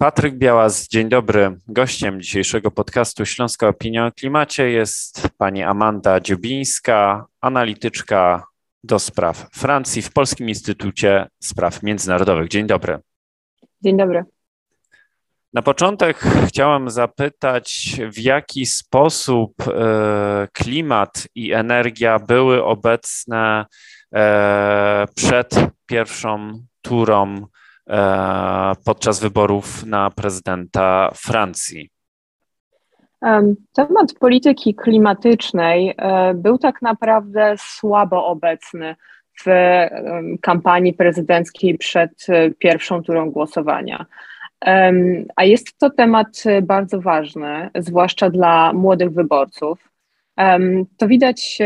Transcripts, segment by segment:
Patryk Białas, dzień dobry. Gościem dzisiejszego podcastu Śląska Opinia o Klimacie jest pani Amanda Dziobińska, analityczka do spraw Francji w Polskim Instytucie Spraw Międzynarodowych. Dzień dobry. Dzień dobry. Na początek chciałem zapytać, w jaki sposób e, klimat i energia były obecne e, przed pierwszą turą podczas wyborów na prezydenta Francji? Temat polityki klimatycznej był tak naprawdę słabo obecny w kampanii prezydenckiej przed pierwszą turą głosowania. A jest to temat bardzo ważny, zwłaszcza dla młodych wyborców. To widać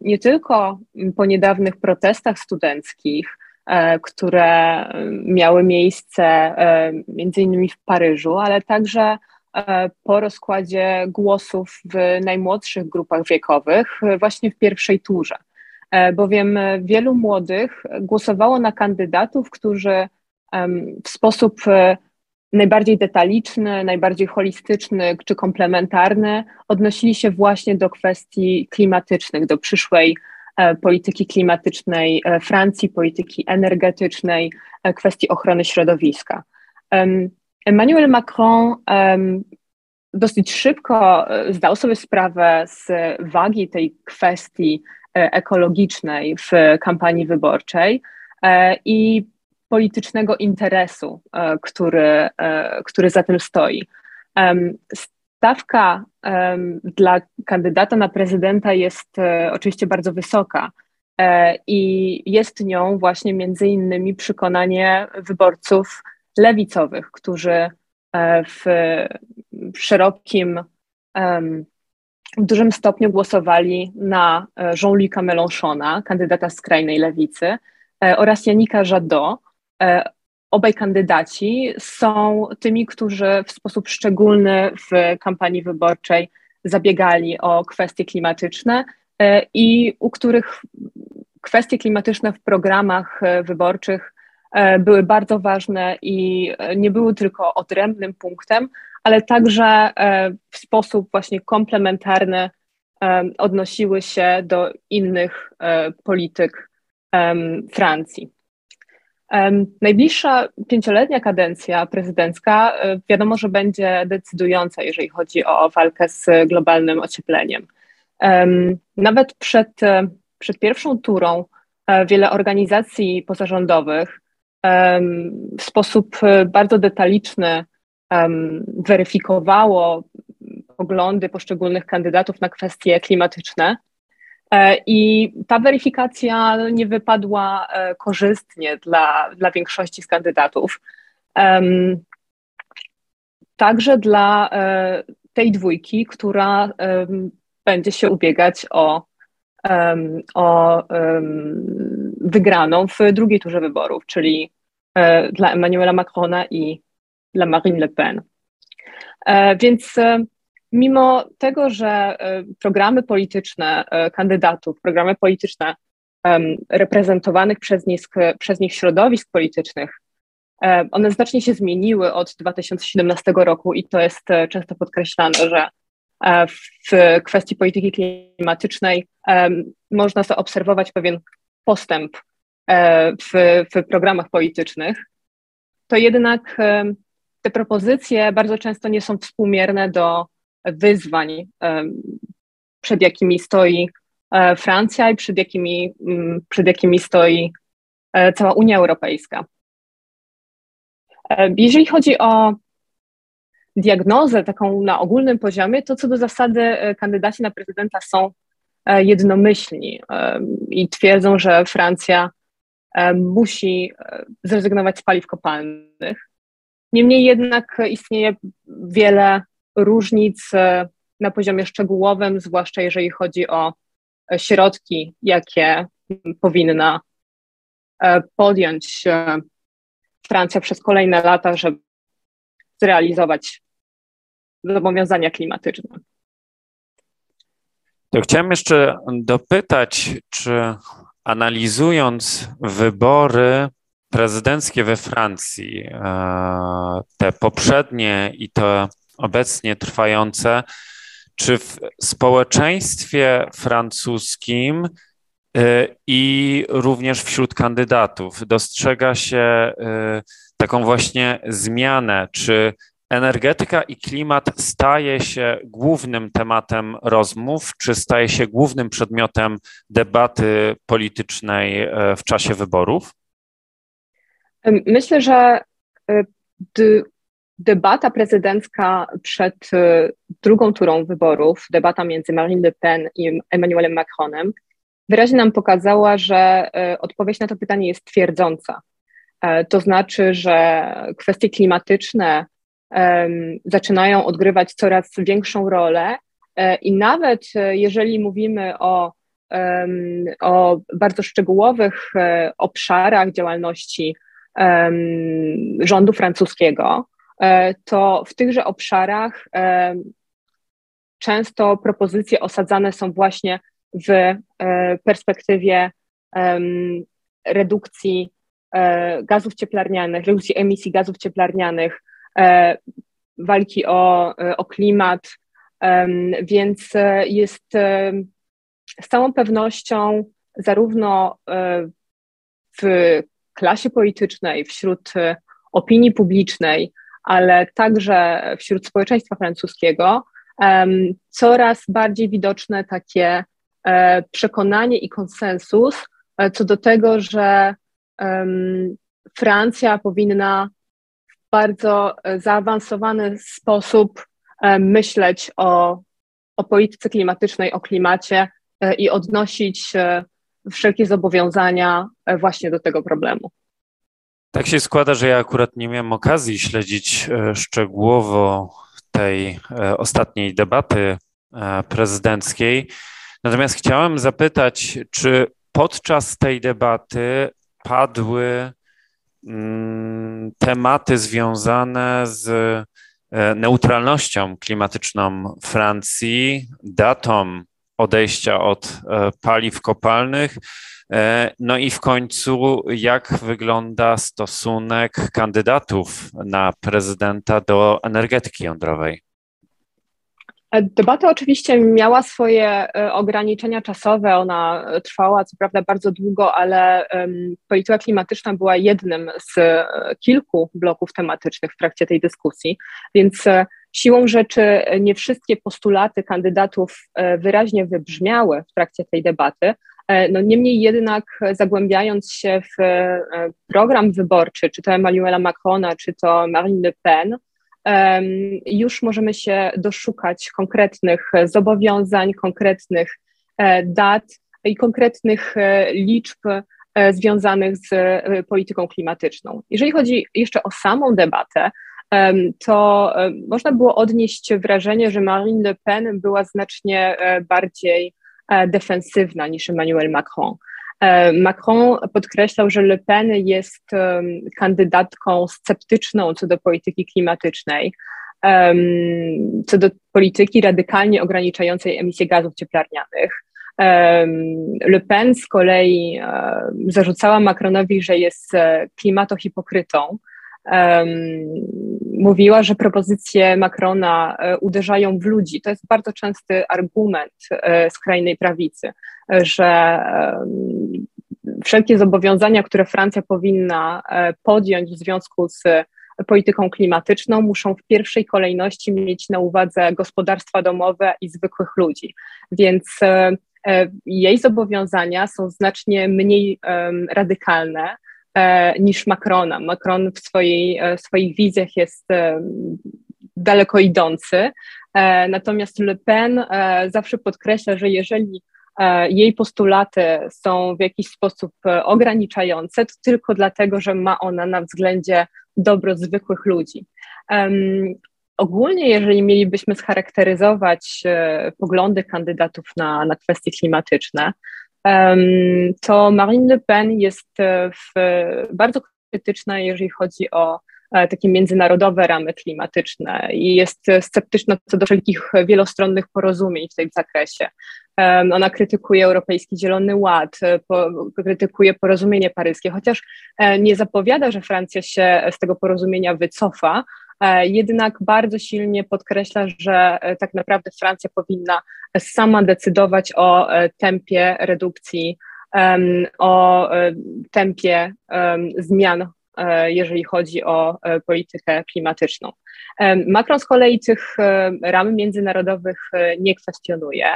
nie tylko po niedawnych protestach studenckich, e, które miały miejsce e, między innymi w Paryżu, ale także e, po rozkładzie głosów w najmłodszych grupach wiekowych, właśnie w pierwszej turze. Bowiem wielu młodych głosowało na kandydatów, którzy w sposób najbardziej detaliczny, najbardziej holistyczny czy komplementarny odnosili się właśnie do kwestii klimatycznych, do przyszłej e, polityki klimatycznej e, Francji, polityki energetycznej, e, kwestii ochrony środowiska. Emmanuel Macron dosyć szybko zdał sobie sprawę z wagi tej kwestii ekologicznej w kampanii wyborczej i politycznego interesu, e, który, e, który za tym stoi. Stawka dla kandydata na prezydenta jest e, oczywiście bardzo wysoka i jest nią właśnie między innymi przekonanie wyborców lewicowych, którzy w szerokim, w dużym stopniu głosowali na Jean-Luc'a Mélenchona, kandydata skrajnej lewicy, oraz Janika Jadot, E, obaj kandydaci są tymi, którzy w sposób szczególny w kampanii wyborczej zabiegali o kwestie klimatyczne e, i u których kwestie klimatyczne w programach e, wyborczych były bardzo ważne i nie były tylko odrębnym punktem, ale także w sposób właśnie komplementarny odnosiły się do innych polityk Francji. Najbliższa pięcioletnia kadencja prezydencka e, wiadomo, że będzie decydująca, jeżeli chodzi o walkę z globalnym ociepleniem. Nawet przed, e, przed pierwszą turą e, wiele organizacji pozarządowych w sposób bardzo detaliczny weryfikowało poglądy poszczególnych kandydatów na kwestie klimatyczne. E, I ta weryfikacja nie wypadła e, korzystnie dla, dla większości z kandydatów. Także dla e, tej dwójki, która będzie się ubiegać o, o wygraną w drugiej turze wyborów, czyli dla Emmanuela Macrona i dla Marine Le Pen. Więc mimo tego, że e, programy polityczne e, kandydatów, programy polityczne reprezentowanych przez nich, przez nich środowisk politycznych, e, one znacznie się zmieniły od 2017 roku i to jest często podkreślane, że w kwestii polityki klimatycznej można zaobserwować pewien postęp w, w programach politycznych, to jednak te propozycje bardzo często nie są współmierne do wyzwań, przed jakimi stoi e, Francja i przed jakimi, mm, przed jakimi stoi e, cała Unia Europejska. E, jeżeli chodzi o diagnozę taką na ogólnym poziomie, to co do zasady kandydaci na prezydenta są jednomyślni i twierdzą, że Francja musi zrezygnować z paliw kopalnych. Niemniej jednak istnieje wiele różnic e, na poziomie szczegółowym, zwłaszcza jeżeli chodzi o e, środki, jakie powinna e, podjąć Francja przez kolejne lata, żeby zrealizować zobowiązania klimatyczne. To chciałem jeszcze dopytać, czy analizując wybory prezydenckie we Francji, te poprzednie i te obecnie trwające, czy w społeczeństwie francuskim i również wśród kandydatów dostrzega się taką właśnie zmianę, czy energetyka i klimat staje się głównym tematem rozmów, czy staje się głównym przedmiotem debaty politycznej e, w czasie wyborów? Myślę, że debata prezydencka przed e, drugą turą wyborów, debata między Marine Le Pen i Emmanuelem Macronem, wyraźnie nam pokazała, że odpowiedź na to pytanie jest twierdząca. To znaczy, że kwestie klimatyczne, zaczynają odgrywać coraz większą rolę. E, I nawet e, jeżeli mówimy o, o bardzo szczegółowych e, obszarach działalności rządu francuskiego, to w tychże obszarach często propozycje osadzane są właśnie w perspektywie redukcji gazów cieplarnianych, redukcji emisji gazów cieplarnianych, E, walki o, o klimat, więc e, jest e, z całą pewnością zarówno w klasie politycznej, wśród opinii publicznej, ale także wśród społeczeństwa francuskiego coraz bardziej widoczne takie przekonanie i konsensus co do tego, że Francja powinna bardzo e, zaawansowany sposób e, myśleć o, o polityce klimatycznej, o klimacie e, i odnosić wszelkie zobowiązania właśnie do tego problemu. Tak się składa, że ja akurat nie miałem okazji śledzić szczegółowo tej ostatniej debaty prezydenckiej. Natomiast chciałem zapytać, czy podczas tej debaty padły Mm, tematy związane z e, neutralnością klimatyczną Francji, datą odejścia od e, paliw kopalnych, e, no i w końcu, jak wygląda stosunek kandydatów na prezydenta do energetyki jądrowej? Debata oczywiście miała swoje e, ograniczenia czasowe, ona trwała co prawda bardzo długo, ale polityka klimatyczna była jednym z e, kilku bloków tematycznych w trakcie tej dyskusji, więc e, siłą rzeczy nie wszystkie postulaty kandydatów wyraźnie wybrzmiały w trakcie tej debaty. No niemniej jednak zagłębiając się w program wyborczy, czy to Emmanuela Macrona, czy to Marine Le Pen, już możemy się doszukać konkretnych zobowiązań, konkretnych e, dat i konkretnych e, liczb e, związanych z polityką klimatyczną. Jeżeli chodzi jeszcze o samą debatę, to można było odnieść wrażenie, że Marine Le Pen była znacznie bardziej defensywna niż Emmanuel Macron. E, Macron podkreślał, że Le Pen jest kandydatką sceptyczną co do polityki klimatycznej, co do polityki radykalnie ograniczającej emisję gazów cieplarnianych. Le Pen z kolei zarzucała Macronowi, że jest e, klimatohipokrytą. Mówiła, że propozycje Macrona e, uderzają w ludzi. To jest bardzo częsty argument skrajnej prawicy że wszelkie zobowiązania, które Francja powinna e, podjąć w związku z polityką klimatyczną, muszą w pierwszej kolejności mieć na uwadze gospodarstwa domowe i zwykłych ludzi. Więc e, e, jej zobowiązania są znacznie mniej radykalne niż Macrona. Macron w, swojej, w swoich wizjach jest daleko idący, natomiast Le Pen zawsze podkreśla, że jeżeli E, jej postulaty są w jakiś sposób e, ograniczające, to tylko dlatego, że ma ona na względzie dobro zwykłych ludzi. Um, ogólnie, jeżeli mielibyśmy scharakteryzować e, poglądy kandydatów na, na kwestie klimatyczne, to Marine Le Pen jest w, bardzo krytyczna, jeżeli chodzi o takie międzynarodowe ramy klimatyczne i jest sceptyczna co do wszelkich wielostronnych porozumień w tym zakresie. Ona krytykuje Europejski Zielony Ład, po, krytykuje porozumienie paryskie, chociaż nie zapowiada, że Francja się z tego porozumienia wycofa, jednak bardzo silnie podkreśla, że tak naprawdę Francja powinna sama decydować o tempie redukcji o e, tempie zmian, e, jeżeli chodzi o e, politykę klimatyczną. Macron z kolei tych ram międzynarodowych nie kwestionuje.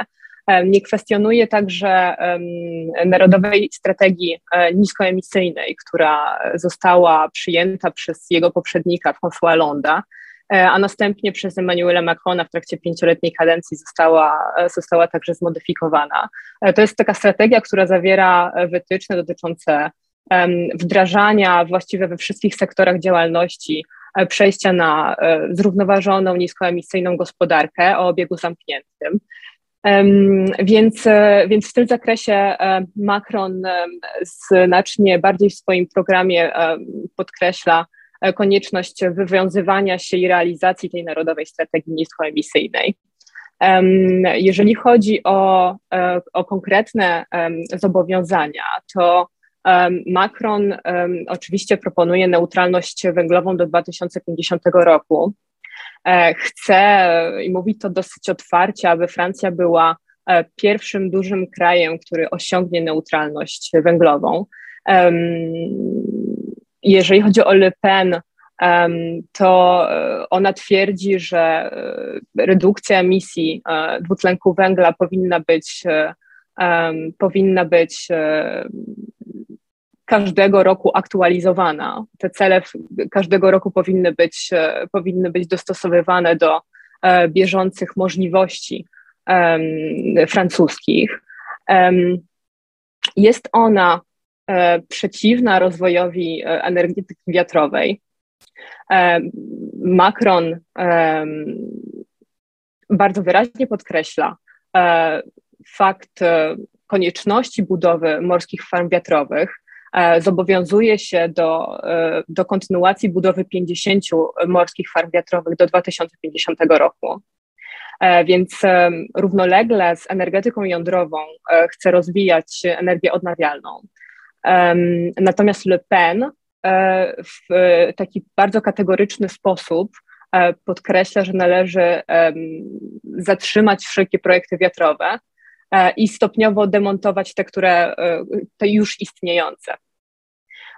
Nie kwestionuje także narodowej strategii niskoemisyjnej, która została przyjęta przez jego poprzednika François E, a następnie przez Emmanuela Macrona w trakcie pięcioletniej kadencji została, e, została także zmodyfikowana. E, to jest taka strategia, która zawiera wytyczne dotyczące wdrażania właściwie we wszystkich sektorach działalności przejścia na zrównoważoną, niskoemisyjną gospodarkę o obiegu zamkniętym. Więc, więc w tym zakresie Macron znacznie bardziej w swoim programie podkreśla E, konieczność wywiązywania się i realizacji tej narodowej strategii niskoemisyjnej. Jeżeli chodzi o, e, o konkretne zobowiązania, to Macron oczywiście proponuje neutralność węglową do 2050 roku. E, chce i mówi to dosyć otwarcie, aby Francja była pierwszym dużym krajem, który osiągnie neutralność węglową. Jeżeli chodzi o Le Pen, to e, ona twierdzi, że e, redukcja emisji e, dwutlenku węgla powinna być, powinna być każdego roku aktualizowana. Te cele każdego roku powinny być, powinny być dostosowywane do bieżących możliwości francuskich. Jest ona przeciwna rozwojowi e, energetyki wiatrowej. E, Macron bardzo wyraźnie podkreśla fakt konieczności budowy morskich farm wiatrowych, zobowiązuje się do, do kontynuacji budowy 50 morskich farm wiatrowych do 2050 roku. Więc równolegle z energetyką jądrową chce rozwijać energię odnawialną. Natomiast Le Pen e, w taki bardzo kategoryczny sposób e, podkreśla, że należy zatrzymać wszelkie projekty wiatrowe e, i stopniowo demontować te, które te już istniejące.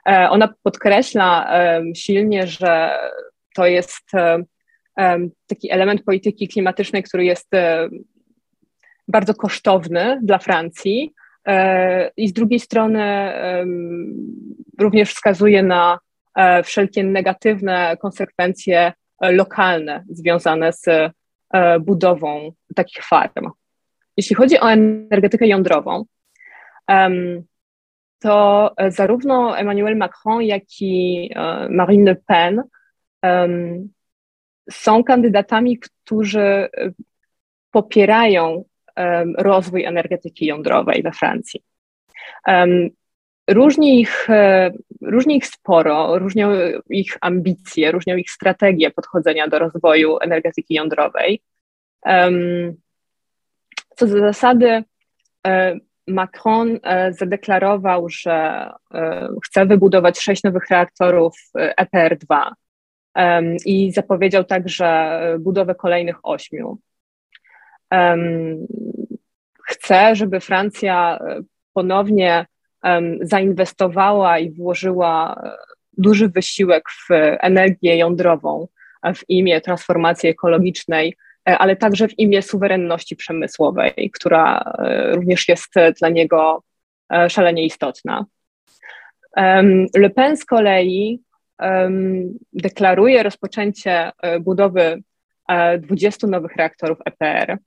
Ona podkreśla silnie, że to jest taki element polityki klimatycznej, który jest bardzo kosztowny dla Francji, I z drugiej strony również wskazuje na e, wszelkie negatywne konsekwencje e, lokalne związane z budową takich farm. Jeśli chodzi o energetykę jądrową, to zarówno Emmanuel Macron, jak i Marine Le Pen są kandydatami, którzy popierają rozwój energetyki jądrowej we Francji. Różni ich, e, różni ich sporo, różnią ich ambicje, różnią ich strategie podchodzenia do rozwoju energetyki jądrowej. Co do zasady, e, Macron e, zadeklarował, że chce wybudować sześć nowych reaktorów EPR2 i zapowiedział także budowę kolejnych ośmiu chce, żeby Francja e, ponownie zainwestowała i włożyła e, duży wysiłek w energię jądrową w imię transformacji ekologicznej, e, ale także w imię suwerenności przemysłowej, która również jest dla niego szalenie istotna. Le Pen z kolei deklaruje rozpoczęcie budowy 20 nowych reaktorów EPR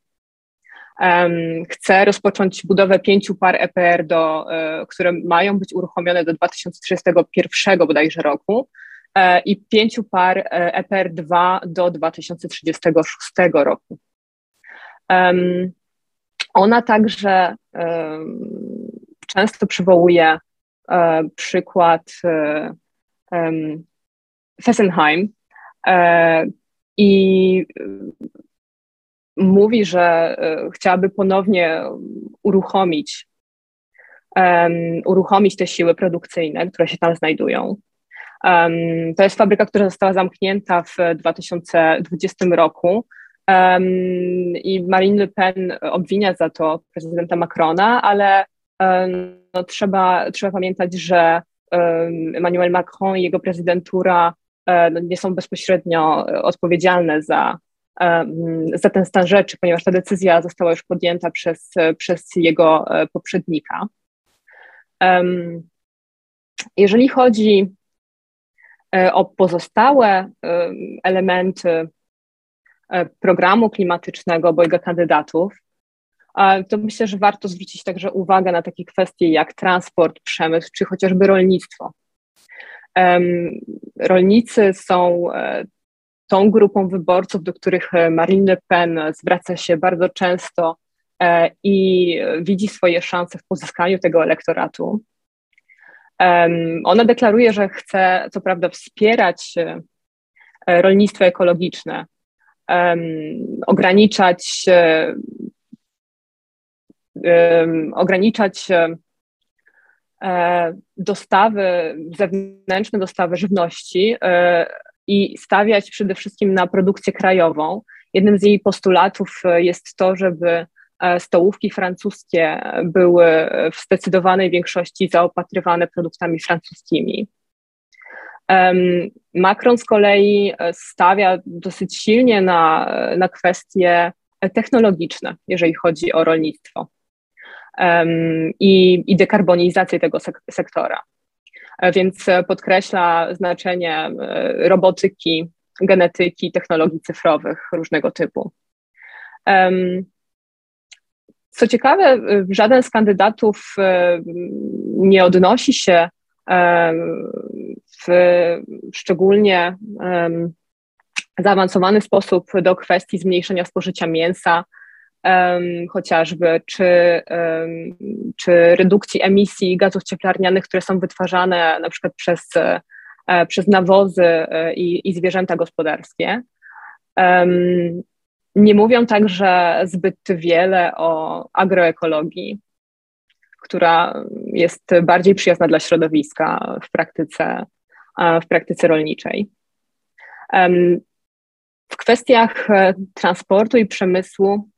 chce rozpocząć budowę pięciu par EPR, do, e, które mają być uruchomione do 2031 bodajże roku e, i pięciu par EPR2 e do 2036 roku. Ona także często przywołuje przykład Fessenheim i mówi, że chciałaby ponownie uruchomić uruchomić te siły produkcyjne, które się tam znajdują. To jest fabryka, która została zamknięta w 2020 roku. I Marine Le Pen obwinia za to prezydenta Macrona, ale no, trzeba, trzeba pamiętać, że Emmanuel Macron i jego prezydentura e, no, nie są bezpośrednio odpowiedzialne za, za ten stan rzeczy, ponieważ ta decyzja została już podjęta przez, przez jego e, poprzednika. Jeżeli chodzi e, o pozostałe elementy e, programu klimatycznego obojga kandydatów, to myślę, że warto zwrócić także uwagę na takie kwestie jak transport, przemysł czy chociażby rolnictwo. Rolnicy są tą grupą wyborców, do których Marine Le Pen zwraca się bardzo często i widzi swoje szanse w pozyskaniu tego elektoratu. Ona deklaruje, że chce, co prawda, wspierać e, rolnictwo ekologiczne, ograniczać, e, ograniczać e, dostawy, zewnętrzne dostawy żywności i stawiać przede wszystkim na produkcję krajową. Jednym z jej postulatów jest to, żeby E, stołówki francuskie były w zdecydowanej większości zaopatrywane produktami francuskimi. Macron z kolei e, stawia dosyć silnie na, na kwestie technologiczne, jeżeli chodzi o rolnictwo i, i dekarbonizację tego sektora. E, więc podkreśla znaczenie robotyki, genetyki, technologii cyfrowych różnego typu. Co ciekawe, żaden z kandydatów e, nie odnosi się e, w szczególnie zaawansowany sposób do kwestii zmniejszenia spożycia mięsa, chociażby, czy, czy redukcji emisji gazów cieplarnianych, które są wytwarzane na przykład przez, e, przez nawozy i, i zwierzęta gospodarskie. Nie mówią także zbyt wiele o agroekologii, która jest bardziej przyjazna dla środowiska w praktyce, w praktyce rolniczej. W kwestiach e, transportu i przemysłu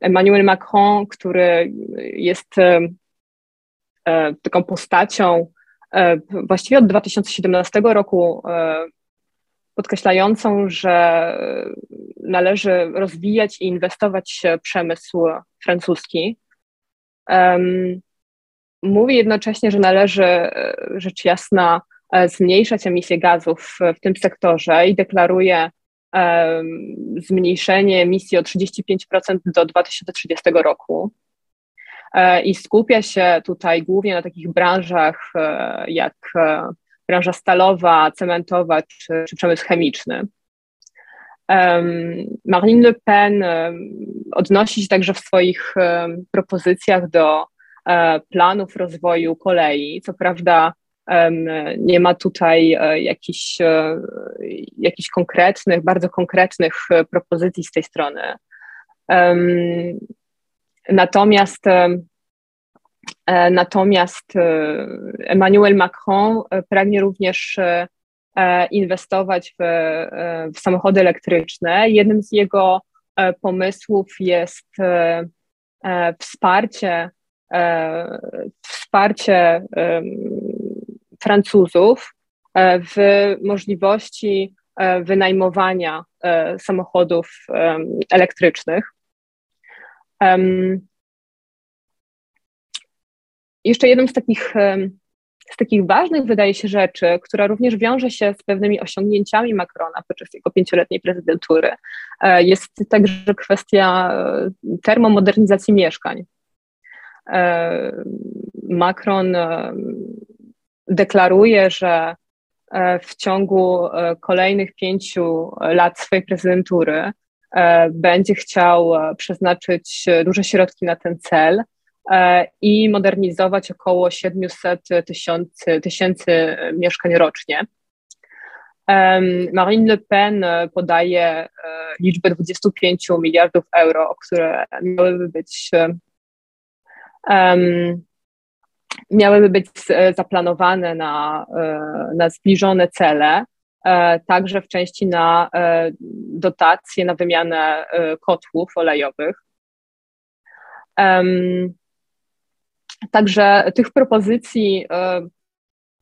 Emmanuel Macron, który jest e, e, taką postacią właściwie od 2017 roku podkreślającą, że należy rozwijać i inwestować w przemysł francuski. Mówi jednocześnie, że należy rzecz jasna zmniejszać emisję gazów w tym sektorze i deklaruje zmniejszenie emisji o 35% do 2030 roku. E, I skupia się tutaj głównie na takich branżach e, jak e, branża stalowa, cementowa czy, czy przemysł chemiczny. Marine Le Pen odnosi się także w swoich propozycjach do planów rozwoju kolei. Co prawda nie ma tutaj jakichś, jakichś konkretnych, bardzo konkretnych propozycji z tej strony. Natomiast E, natomiast e, Emmanuel Macron e, pragnie również inwestować w, w samochody elektryczne. Jednym z jego pomysłów jest wsparcie, wsparcie Francuzów w możliwości wynajmowania samochodów elektrycznych. Jeszcze jedną z takich, z takich ważnych, wydaje się, rzeczy, która również wiąże się z pewnymi osiągnięciami Macrona podczas jego pięcioletniej prezydentury, e, jest także kwestia e, termomodernizacji mieszkań. E, Macron deklaruje, że w ciągu kolejnych pięciu lat swojej prezydentury będzie chciał przeznaczyć duże środki na ten cel i modernizować około 700 tysięcy, tysięcy mieszkań rocznie. Marine Le Pen podaje liczbę 25 miliardów euro, które miałyby być miałyby być zaplanowane na, na zbliżone cele, E, także w części na e, dotacje, na wymianę e, kotłów olejowych. Także tych propozycji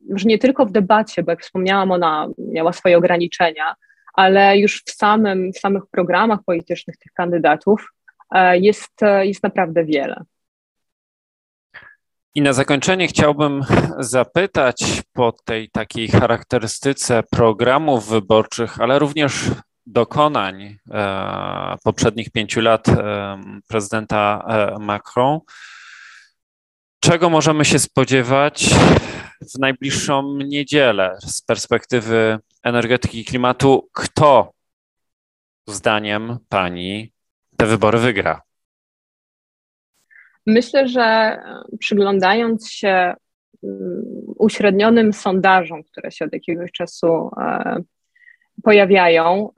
już nie tylko w debacie, bo jak wspomniałam, ona miała swoje ograniczenia, ale już w, samym, w samych programach politycznych tych kandydatów jest, jest naprawdę wiele. I na zakończenie chciałbym zapytać po tej takiej charakterystyce programów wyborczych, ale również dokonań e, poprzednich pięciu lat e, prezydenta e, Macron, czego możemy się spodziewać w najbliższą niedzielę z perspektywy energetyki i klimatu? Kto zdaniem pani te wybory wygra? Myślę, że przyglądając się mm, uśrednionym sondażom, które się od jakiegoś czasu e, pojawiają,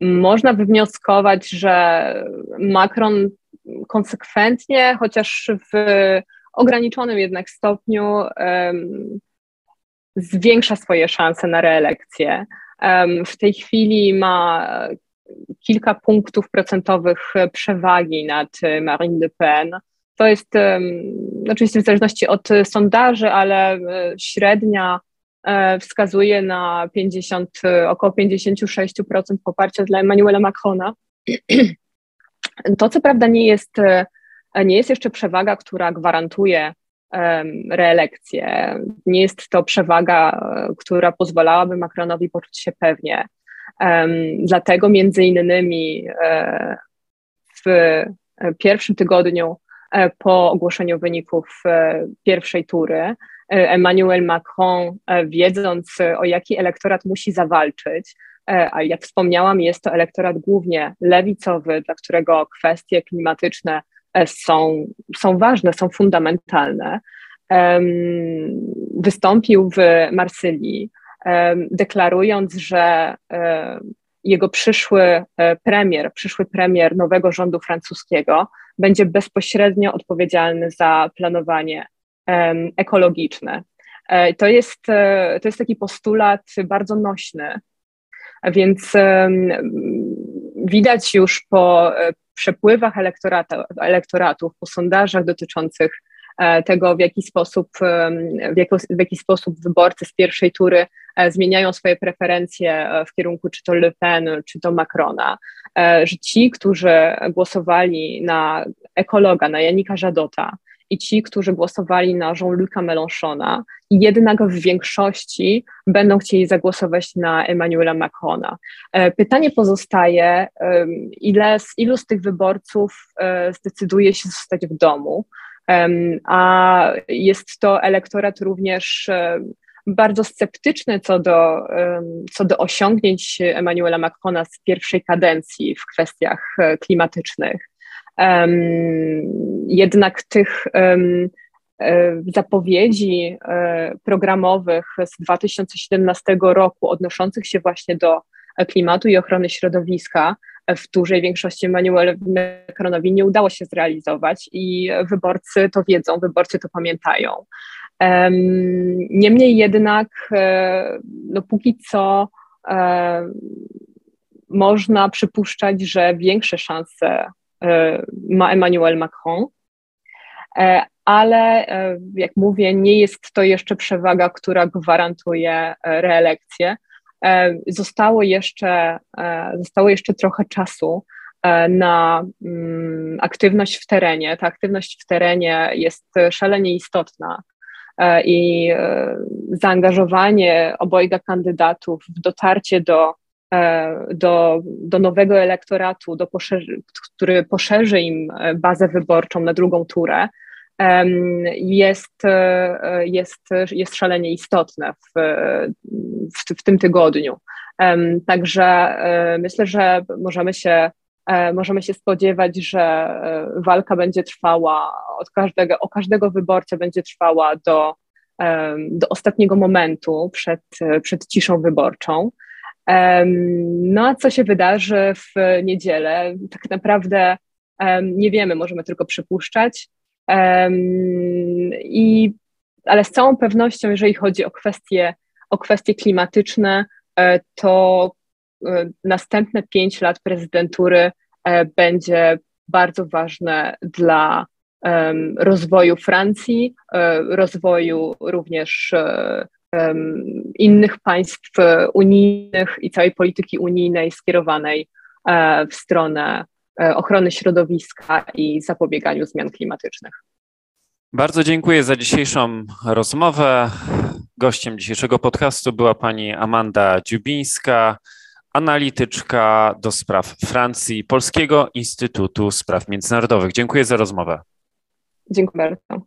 można wywnioskować, że Macron konsekwentnie, chociaż w ograniczonym jednak stopniu, zwiększa swoje szanse na reelekcję. W tej chwili ma kilka punktów procentowych przewagi nad e, Marine Le Pen. To jest oczywiście w zależności od sondaży, ale e, średnia e, wskazuje na 50, około 56% poparcia dla Emmanuela Macrona. To co prawda nie jest, nie jest jeszcze przewaga, która gwarantuje reelekcję. Nie jest to przewaga, która pozwalałaby Macronowi poczuć się pewnie. Dlatego między innymi e, w pierwszym tygodniu e, po ogłoszeniu wyników e, pierwszej tury Emmanuel Macron, wiedząc o jaki elektorat musi zawalczyć, a jak wspomniałam, jest to elektorat głównie lewicowy, dla którego kwestie klimatyczne są, są ważne, są fundamentalne, wystąpił w Marsylii deklarując, że jego przyszły e, premier, przyszły premier nowego rządu francuskiego będzie bezpośrednio odpowiedzialny za planowanie ekologiczne. E, to jest, e, to jest taki postulat bardzo nośny, więc widać już po przepływach elektoratów, po sondażach dotyczących tego, w jaki sposób, w jaki, w jaki sposób wyborcy z pierwszej tury e, zmieniają swoje preferencje e, w kierunku czy to Le Pen, czy to Macrona, że ci, którzy głosowali na ekologa, na Janika Żadota, i ci, którzy głosowali na Jean-Luc'a Mélenchona, jednak w większości będą chcieli zagłosować na Emmanuela Macrona. Pytanie pozostaje, ile, ilu z tych wyborców zdecyduje się zostać w domu, a jest to elektorat również bardzo sceptyczny co do, co do osiągnięć Emmanuela Macrona z pierwszej kadencji w kwestiach e, klimatycznych. Jednak tych e, zapowiedzi e, programowych z 2017 roku odnoszących się właśnie do klimatu i ochrony środowiska w dużej większości Emmanuel Macronowi nie udało się zrealizować i wyborcy to wiedzą, wyborcy to pamiętają. Niemniej jednak, e, no póki co e, można przypuszczać, że większe szanse e, ma Emmanuel Macron, ale jak mówię, nie jest to jeszcze przewaga, która gwarantuje reelekcję. E, zostało jeszcze, e, zostało jeszcze trochę czasu e, na mm, aktywność w terenie. Ta aktywność w terenie jest szalenie istotna i zaangażowanie obojga kandydatów w dotarcie do, do, do nowego elektoratu, do który poszerzy im bazę wyborczą na drugą turę, jest, e, jest, jest szalenie istotne w, w, w tym tygodniu. Także e, myślę, że możemy się możemy się spodziewać, że walka będzie trwała od każdego, o każdego wyborcę będzie trwała do, do ostatniego momentu przed, przed ciszą wyborczą. No a co się wydarzy w niedzielę? Tak naprawdę nie wiemy, możemy tylko przypuszczać. I, ale z całą pewnością, jeżeli chodzi o kwestie, o kwestie klimatyczne, e, to e, następne pięć lat prezydentury e, będzie bardzo ważne dla rozwoju Francji, rozwoju również innych państw unijnych i całej polityki unijnej skierowanej w stronę ochrony środowiska i zapobieganiu zmian klimatycznych. Bardzo dziękuję za dzisiejszą rozmowę. Gościem dzisiejszego podcastu była pani Amanda Dziubińska, analityczka do spraw Francji Polskiego Instytutu Spraw Międzynarodowych. Dziękuję za rozmowę. Dziękuję bardzo.